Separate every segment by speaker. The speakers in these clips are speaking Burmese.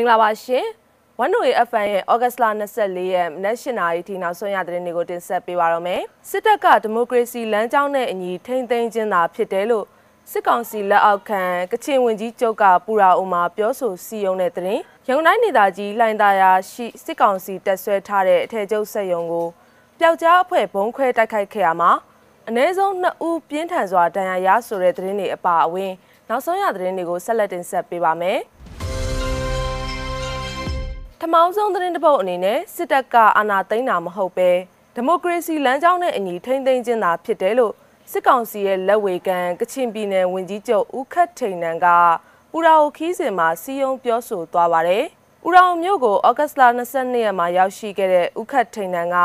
Speaker 1: င်္ဂလာပါရှင်။ One Way FM ရဲ့ August လ24ရက်မနက်၈နာရီထိနောက်ဆုံးရသတင်းတွေကိုတင်ဆက်ပေးပါရမယ်။စစ်တပ်ကဒီမိုကရေစီလမ်းကြောင်းနဲ့အညီထိမ့်သိမ်းခြင်းသာဖြစ်တယ်လို့စစ်ကောင်စီလက်အောက်ခံကချင်ဝင်ကြီးချုပ်ကပူရာအိုမှာပြောဆိုစီယုံတဲ့သတင်း။ရန်ကုန်တိုင်းဒေသကြီးလှိုင်သာယာရှိစစ်ကောင်စီတက်ဆွဲထားတဲ့အထက်ကျုပ်ဆက်ယုံကိုပျောက်ကြားအဖွဲ့ဘုံခွဲတိုက်ခိုက်ခဲ့ရမှာအ ਨੇ ဆုံး2ဦးပြင်းထန်စွာဒဏ်ရာရဆိုတဲ့သတင်းတွေအပါအဝင် နောက်ဆုံးရသတင်းတွေကိုဆက်လက်တင်ဆက်ပေးပါမယ်။ ထမောင်းဆုံးသတင်းတစ်ပုဒ်အနေနဲ့စစ်တပ်ကအာဏာသိမ်းတာမဟုတ်ပဲဒီမိုကရေစီလမ်းကြောင်းနဲ့အညီထိမ့်သိမ်းခြင်းသာဖြစ်တယ်လို့စစ်ကောင်စီရဲ့လက်ဝေကန်ကချင်ပြည်နယ်ဝန်ကြီးချုပ်ဦးခတ်ထိန်နန်ကပူရာအိုခီးစင်မှာစီယုံပြောဆိုသွားပါတယ်။ပူရာအိုမြို့ကိုဩဂတ်လ22ရက်မှာရောက်ရှိခဲ့တဲ့ဦးခတ်ထိန်နန်က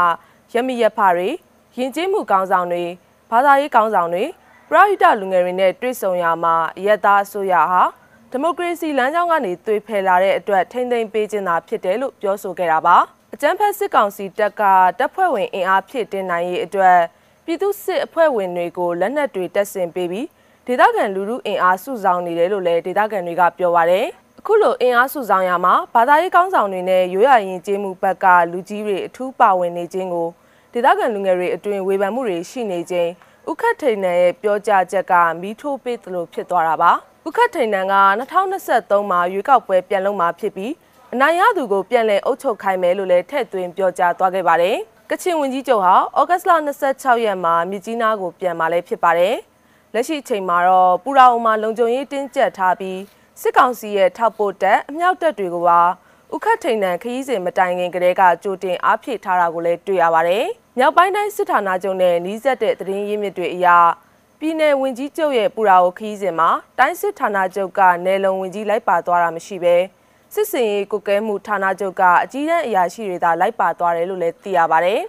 Speaker 1: ရမီရဖတွေယဉ်ကျေးမှုကောင်းဆောင်တွေဘာသာရေးကောင်းဆောင်တွေပရိဟိတလူငယ်တွေနဲ့တွေ့ဆုံရမှာရက်သားအစိုးရဟာ ဒီမိုကရေစီလမ်းကြောင်းကနေသွေဖယ်လာတဲ့အတွက်ထိမ့်သိမ်းပေးခြင်းသာဖြစ်တယ်လို့ပြောဆိုခဲ့တာပါအကြမ်းဖက်စစ်ကောင်စီတပ်ကတပ်ဖွဲ့ဝင်အင်အားဖြည့်တင်နိုင်ရေးအတွက်ပြည်သူစစ်အဖွဲ့ဝင်တွေကိုလက်နက်တွေတပ်ဆင်ပေးပြီးဒေသခံလူထုအင်အားစုဆောင်နေတယ်လို့လည်းဒေသခံတွေကပြောပါတယ်အခုလိုအင်အားစုဆောင်ရမှာဘာသာရေးကောင်းဆောင်တွေနဲ့ရိုးရာရင်ကျေးမှုဘက်ကလူကြီးတွေအထူးပါဝင်နေခြင်းကိုဒေသခံလူငယ်တွေအတွင်ဝေဖန်မှုတွေရှိနေခြင်း ဥက္ခထိန်နန်ရဲ့ပြောကြားချက်ကမီးထိုးပေးသလိုဖြစ်သွားတာပါဥက္ခထိန်နန်က2023မှာရွေးကောက်ပွဲပြန်လုပ်မှာဖြစ်ပြီးအနိုင်ရသူကိုပြန်လည်အုပ်ချုပ်ခိုင်းမယ်လို့လည်းထည့်သွင်းပြောကြားသွားခဲ့ပါတယ်ကချင်ဝန်ကြီးချုပ်ဟာဩဂတ်လ26ရက်မှာမြကြီးနားကိုပြန်มาလဲဖြစ်ပါတယ်လက်ရှိအချိန်မှာတော့ပူရာအုံမှာလုံခြုံရေးတင်းကျပ်ထားပြီးစစ်ကောင်စီရဲ့ထောက်ပို့တက်အမြောက်တက်တွေကိုပါဥခတ်ထိန်နန်ခရီးစဉ်မတိုင်ခင်ကတည်းကကြိုတင်အားဖြည့်ထားတာကိုလည်းတွေ့ရပါတယ်။ မြောက်ပိုင်းတိုင်းစစ်ဌာနချုပ်နဲ့နှီးဆက်တဲ့သတင်းရင်းမြစ်တွေအရပြည်내ဝင်ကြီးချုပ်ရဲ့ပူရာကိုခရီးစဉ်မှာတိုင်းစစ်ဌာနချုပ်ကနယ်လုံဝင်ကြီးလိုက်ပါသွားတာမရှိဘဲစစ်စင်ရေးကုကဲမှုဌာနချုပ်ကအကြီးတန်းအရာရှိတွေသာလိုက်ပါသွားတယ်လို့လည်းသိရပါတယ်။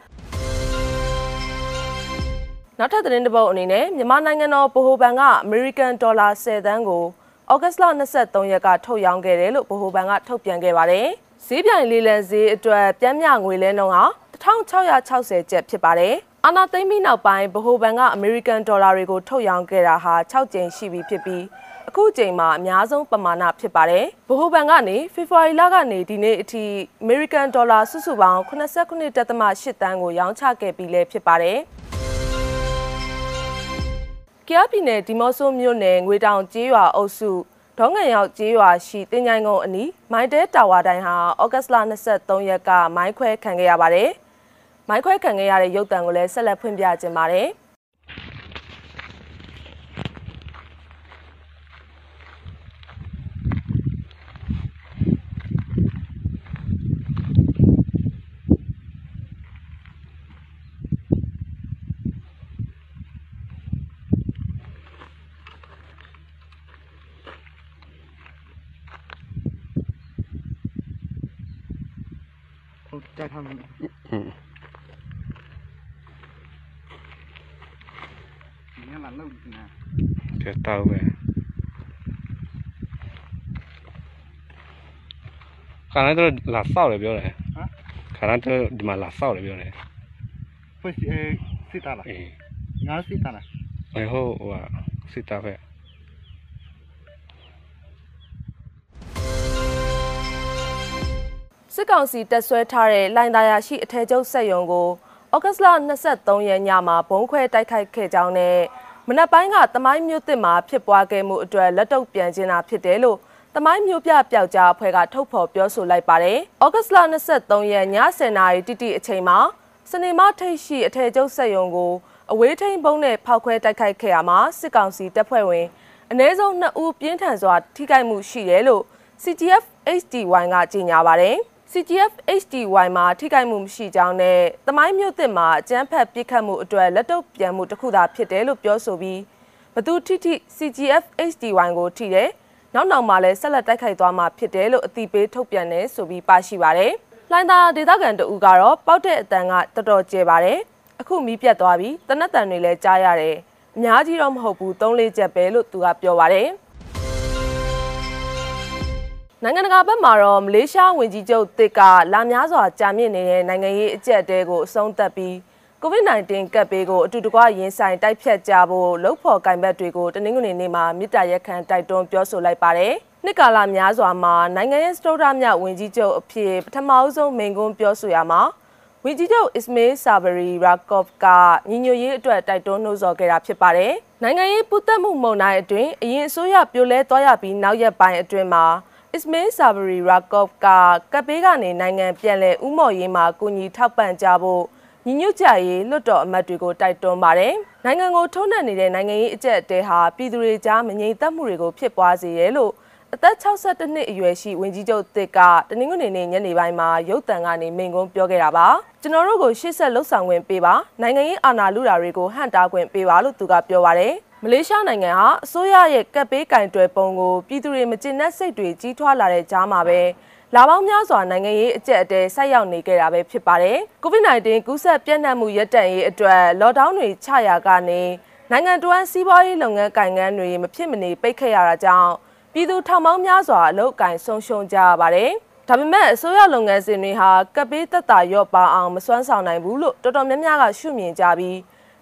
Speaker 1: နောက်ထပ်သတင်းတစ်ပုဒ်အနေနဲ့မြန်မာနိုင်ငံတော်ဗဟိုဘဏ်ကအမေရိကန်ဒေါ်လာ10သန်းကိုဩဂတ်လ23ရက်ကထုတ်ရောင်းခဲ့တယ်လို့ဗဟိုဘဏ်ကထုတ်ပြန်ခဲ့ပါတယ်။ဈေးပြိုင်လေးလံဈေးအတွက်ပြန်မြငွေလဲနှုန်းဟာ 1660ကျပ်ဖြစ်ပါတယ်။အာနာသိမ့်ပြီးနောက်ပိုင်းဗဟိုဘဏ်ကအမေရိကန်ဒေါ်လာတွေကိုထုတ်ရောင်းခဲ့တာဟာ6ကြိမ်ရှိပြီဖြစ်ပြီးအခုချိန်မှာအများဆုံးပမာဏဖြစ်ပါတယ်။ဗဟိုဘဏ်ကနေဖေဖော်ဝါရီလကနေဒီနေ့အထိအမေရိကန်ဒေါ်လာစုစုပေါင်း89.8တန်းကိုရောင်းချခဲ့ပြီးလဲဖြစ်ပါတယ်။ကယားပြည်နယ်ဒီမော့ဆိုမြို့နယ်ငွေတောင်ကျေးရွာအုပ်စုဒေါငံရောက်ကျေးရွာရှိတင်ញိုင်ကုန်းအနီးမိုင်းတဲတာဝါတိုင်းဟာဩဂတ်လ23ရက်ကမိုင်းခွဲခံခဲ့ရပါတယ်။ မိုင်းခွဲခံခဲ့ရတဲ့ရုပ်သံကိုလည်းဆက်လက်ဖွင့်ပြခြင်းပါတယ်။
Speaker 2: တက်ထားမယ် ငါ
Speaker 3: လာလောက်ပြီနာပြတောက်ပဲခါနဲ့တော့လာဆောက်တယ်ပြောတယ်
Speaker 2: ဟမ်
Speaker 3: ခါနဲ့တော့ဒီမှာလာဆောက်တယ်ပြောတယ်
Speaker 2: ဖွင့်အဲစစ်တာလား
Speaker 3: အေး
Speaker 2: ငါစစ်တာလား
Speaker 3: ဘယ်ဟုတ်ဟိုကစစ်တာပဲ
Speaker 1: စစ်ကောင်စီတက်ဆွဲထားတဲ့လိုင်သာယာရှိအထက်ကျုပ်ဆက်ယုံကို ဩဂတ်လ23ရက်ညမှာဘုံခွဲတိုက်ခိုက်ခဲ့ကြောင်းနဲ့မနက်ပိုင်းကတမိုင်းမြို့တစ်မှာဖြစ်ပွားခဲ့မှုအတွက်လက်တုပ်ပြန်ခြင်းတာဖြစ်တယ်လို့တမိုင်းမြို့ပြပျောက်ကြားအဖွဲ့ကထုတ်ဖော်ပြောဆိုလိုက်ပါတယ်။ဩဂတ်လ23ရက်ည10:00နာရီတိတိအချိန်မှာစနေမထိတ်ရှိအထည်ချုပ်စက်ရုံကိုအဝေးထိန်ဘုံနဲ့ဖောက်ခွဲတိုက်ခိုက်ခဲ့ရမှာစစ်ကောင်စီတပ်ဖွဲ့ဝင်အ ਨੇ ဆုံး2ဦးပြင်းထန်စွာထိခိုက်မှုရှိတယ်လို့ CGF HDY ကကြေညာပါတယ်။ CGF HDY မှာထိခိုက်မှုမရှိကြောင်းနဲ့တမိုင်းမြို့သစ်မှာအကြမ်းဖက်ပစ်ခတ်မှုအတွက်လက်တုပ်ပြန်မှုတစ်ခုသာဖြစ်တယ်လို့ပြောဆိုပြီးဘသူထိထိ CGF HDY ကိုထိတယ်နောက်နောက်မှာလည်းဆက်လက်တိုက်ခိုက်သွားမှာဖြစ်တယ်လို့အတိပေးထုတ်ပြန်တယ်ဆိုပြီးပါရှိပါတယ်။လိုင်းသာဒေသခံတဦးကတော့ပောက်တဲ့အတန်ကတော်တော်ကျဲပါတယ်။အခုမီးပြတ်သွားပြီးတနက်တန်တွေလည်းကြားရတယ်။အများကြီးတော့မဟုတ်ဘူး၃လေးချက်ပဲလို့သူကပြောပါတယ်။ နိုင်ငံတကာဘက်မှာတော့မလေးရှားဝန်ကြီးချုပ်တစ်ကလာများစွာကြာမြင့်နေတဲ့နိုင်ငံရေးအကြက်တဲကိုအဆုံးသတ်ပြီး COVID-19 ကပ်ဘေးကိုအတူတကွရင်ဆိုင်တိုက်ဖြတ်ကြဖို့လှုပ်ဖော်ကင်ဘက်တွေကိုတနင်္ဂနွေနေ့မှာမြစ်တာရက်ခံတိုက်တွန်းပြောဆိုလိုက်ပါတယ်။နှစ်ကာလများစွာမှာနိုင်ငံရဲ့စတုဒ္ဓမြဝင်ကြီးချုပ်အဖြစ်ပထမအဆုံးမိန့်ခွန်းပြောဆိုရမှာဝင်ကြီးချုပ်အစ္စမေးဆာဘရီရာကော့ဖ်ကညီညွတ်ရေးအတွက်တိုက်တွန်းနှိုးဆော်ခဲ့တာဖြစ်ပါတယ်။နိုင်ငံရေးပူးသက်မှုမုံတိုင်းအတွင်းအရင်အစိုးရပြိုလဲသွားရပြီးနောက်ရက်ပိုင်းအတွင်းမှာ အစ္စမေးဆာဘရီရာကော့ဖ်ကကပ်ပေးကနေနိုင်ငံပြန်လည်ဥမော်ရေးမှာကူညီထောက်ပံ့ကြဖို့ညီညွတ်ကြရေးလွတ်တော်အမတ်တွေကိုတိုက်တွန်းပါတယ်။နိုင်ငံကိုထုံးနှံနေတဲ့နိုင်ငံရေးအကြက်အတဲဟာပြည်သူတွေကြားမငြိမ်သက်မှုတွေကိုဖြစ်ပွားစေရဲလို့အသက်62နှစ်အရွယ်ရှိဝင်ကြီးချုပ်တစ်ကတနင်္ဂနွေနေ့ညနေပိုင်းမှာရုပ်တံကနေမိန့်ခွန်းပြောခဲ့တာပါကျွန်တော်တို့ကိုရှေ့ဆက်လှုပ်ဆောင်ခွင့်ပေးပါနိုင်ငံရေးအာဏာလုတာတွေကိုဟန့်တားခွင့်ပေးပါလို့သူကပြောပါတယ် မလေးရှားနိုင်ငံဟာအစိုးရရဲ့ကပ်ပေးကင်တွယ်ပုံကိုပြည်သူတွေမကျေနပ်စိတ်တွေကြီးထွားလာတဲ့ကြားမှာပဲလာပေါင်းများစွာနိုင်ငံရေးအကျက်အတဲဆိုက်ရောက်နေခဲ့တာပဲဖြစ်ပါတယ်။ COVID-19 ကူးစက်ပြန့်နှံ့မှုရပ်တန့်ရေးအတွက်လော့ဒေါင်းတွေချရာကနေနိုင်ငံတော်ဝန်စီးပွားရေးလုပ်ငန်းကိုင်ငန်းတွေမဖြစ်မနေပိတ်ခဲ့ရတာကြောင့်ပြည်သူထောင်ပေါင်းများစွာအလုပ်အကင်ဆုံးရှုံးကြရပါတယ်။ဒါပေမဲ့အစိုးရလုပ်ငန်းစဉ်တွေဟာကပ်ပေးသက်သာရော့ပါအောင်မစွမ်းဆောင်နိုင်ဘူးလို့တော်တော်များများကရှုမြင်ကြပြီး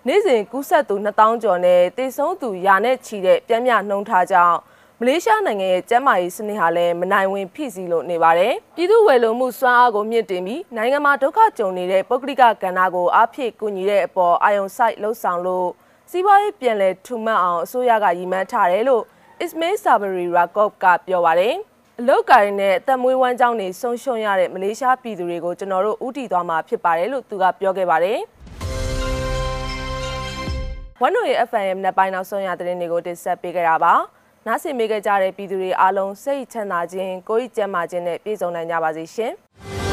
Speaker 1: နေ့စဉ်ကူးစက်သူ2000ကျော်နဲ့တေဆုံးသူရာနဲ့ချီတဲ့ပြင်းပြနှုံထားကြောင်းမလေးရှားနိုင်ငံရဲ့ကျန်းမာရေးစနစ်ဟာလည်းမနိုင်ဝင်ဖြစ်စီလို့နေပါတယ်။ပြည်သူဝယ်လိုမှုစွမ်းအားကိုမြင့်တင်ပြီးနိုင်ငံမှာဒုက္ခကြုံနေတဲ့ပုဂ္ဂလိကကဏ္ဍကိုအားဖြည့်ကူညီတဲ့အပေါ်အာယုံဆိုင်လှုပ်ဆောင်လို့စီးပွားရေးပြန်လည်ထူမတ်အောင်အစိုးရကရည်မှန်းထားတယ်လို့ Ismail Sabri Rakov ကပြောပါတယ်။အလုတ်ကိုင်းနဲ့အသက်မွေးဝမ်းကြောင်းတွေဆုံးရှုံးရတဲ့မလေးရှားပြည်သူတွေကိုကျွန်တော်တို့ဥတီသွားမှာဖြစ်ပါတယ်လို့သူကပြောခဲ့ပါတယ်။ ဝန်တို့ရဲ့ FM နဲ့ပိုင်းနောက်ဆုံးရသတင်းတွေကိုတင်ဆက်ပေးကြတာပါ။နားဆင်မိခဲ့ကြတဲ့ပြည်သူတွေအားလုံးစိတ်ချမ်းသာခြင်းကိုယ်ကျန်းမာခြင်းနဲ့ပြည့်စုံနိုင်ကြပါစေရှင်။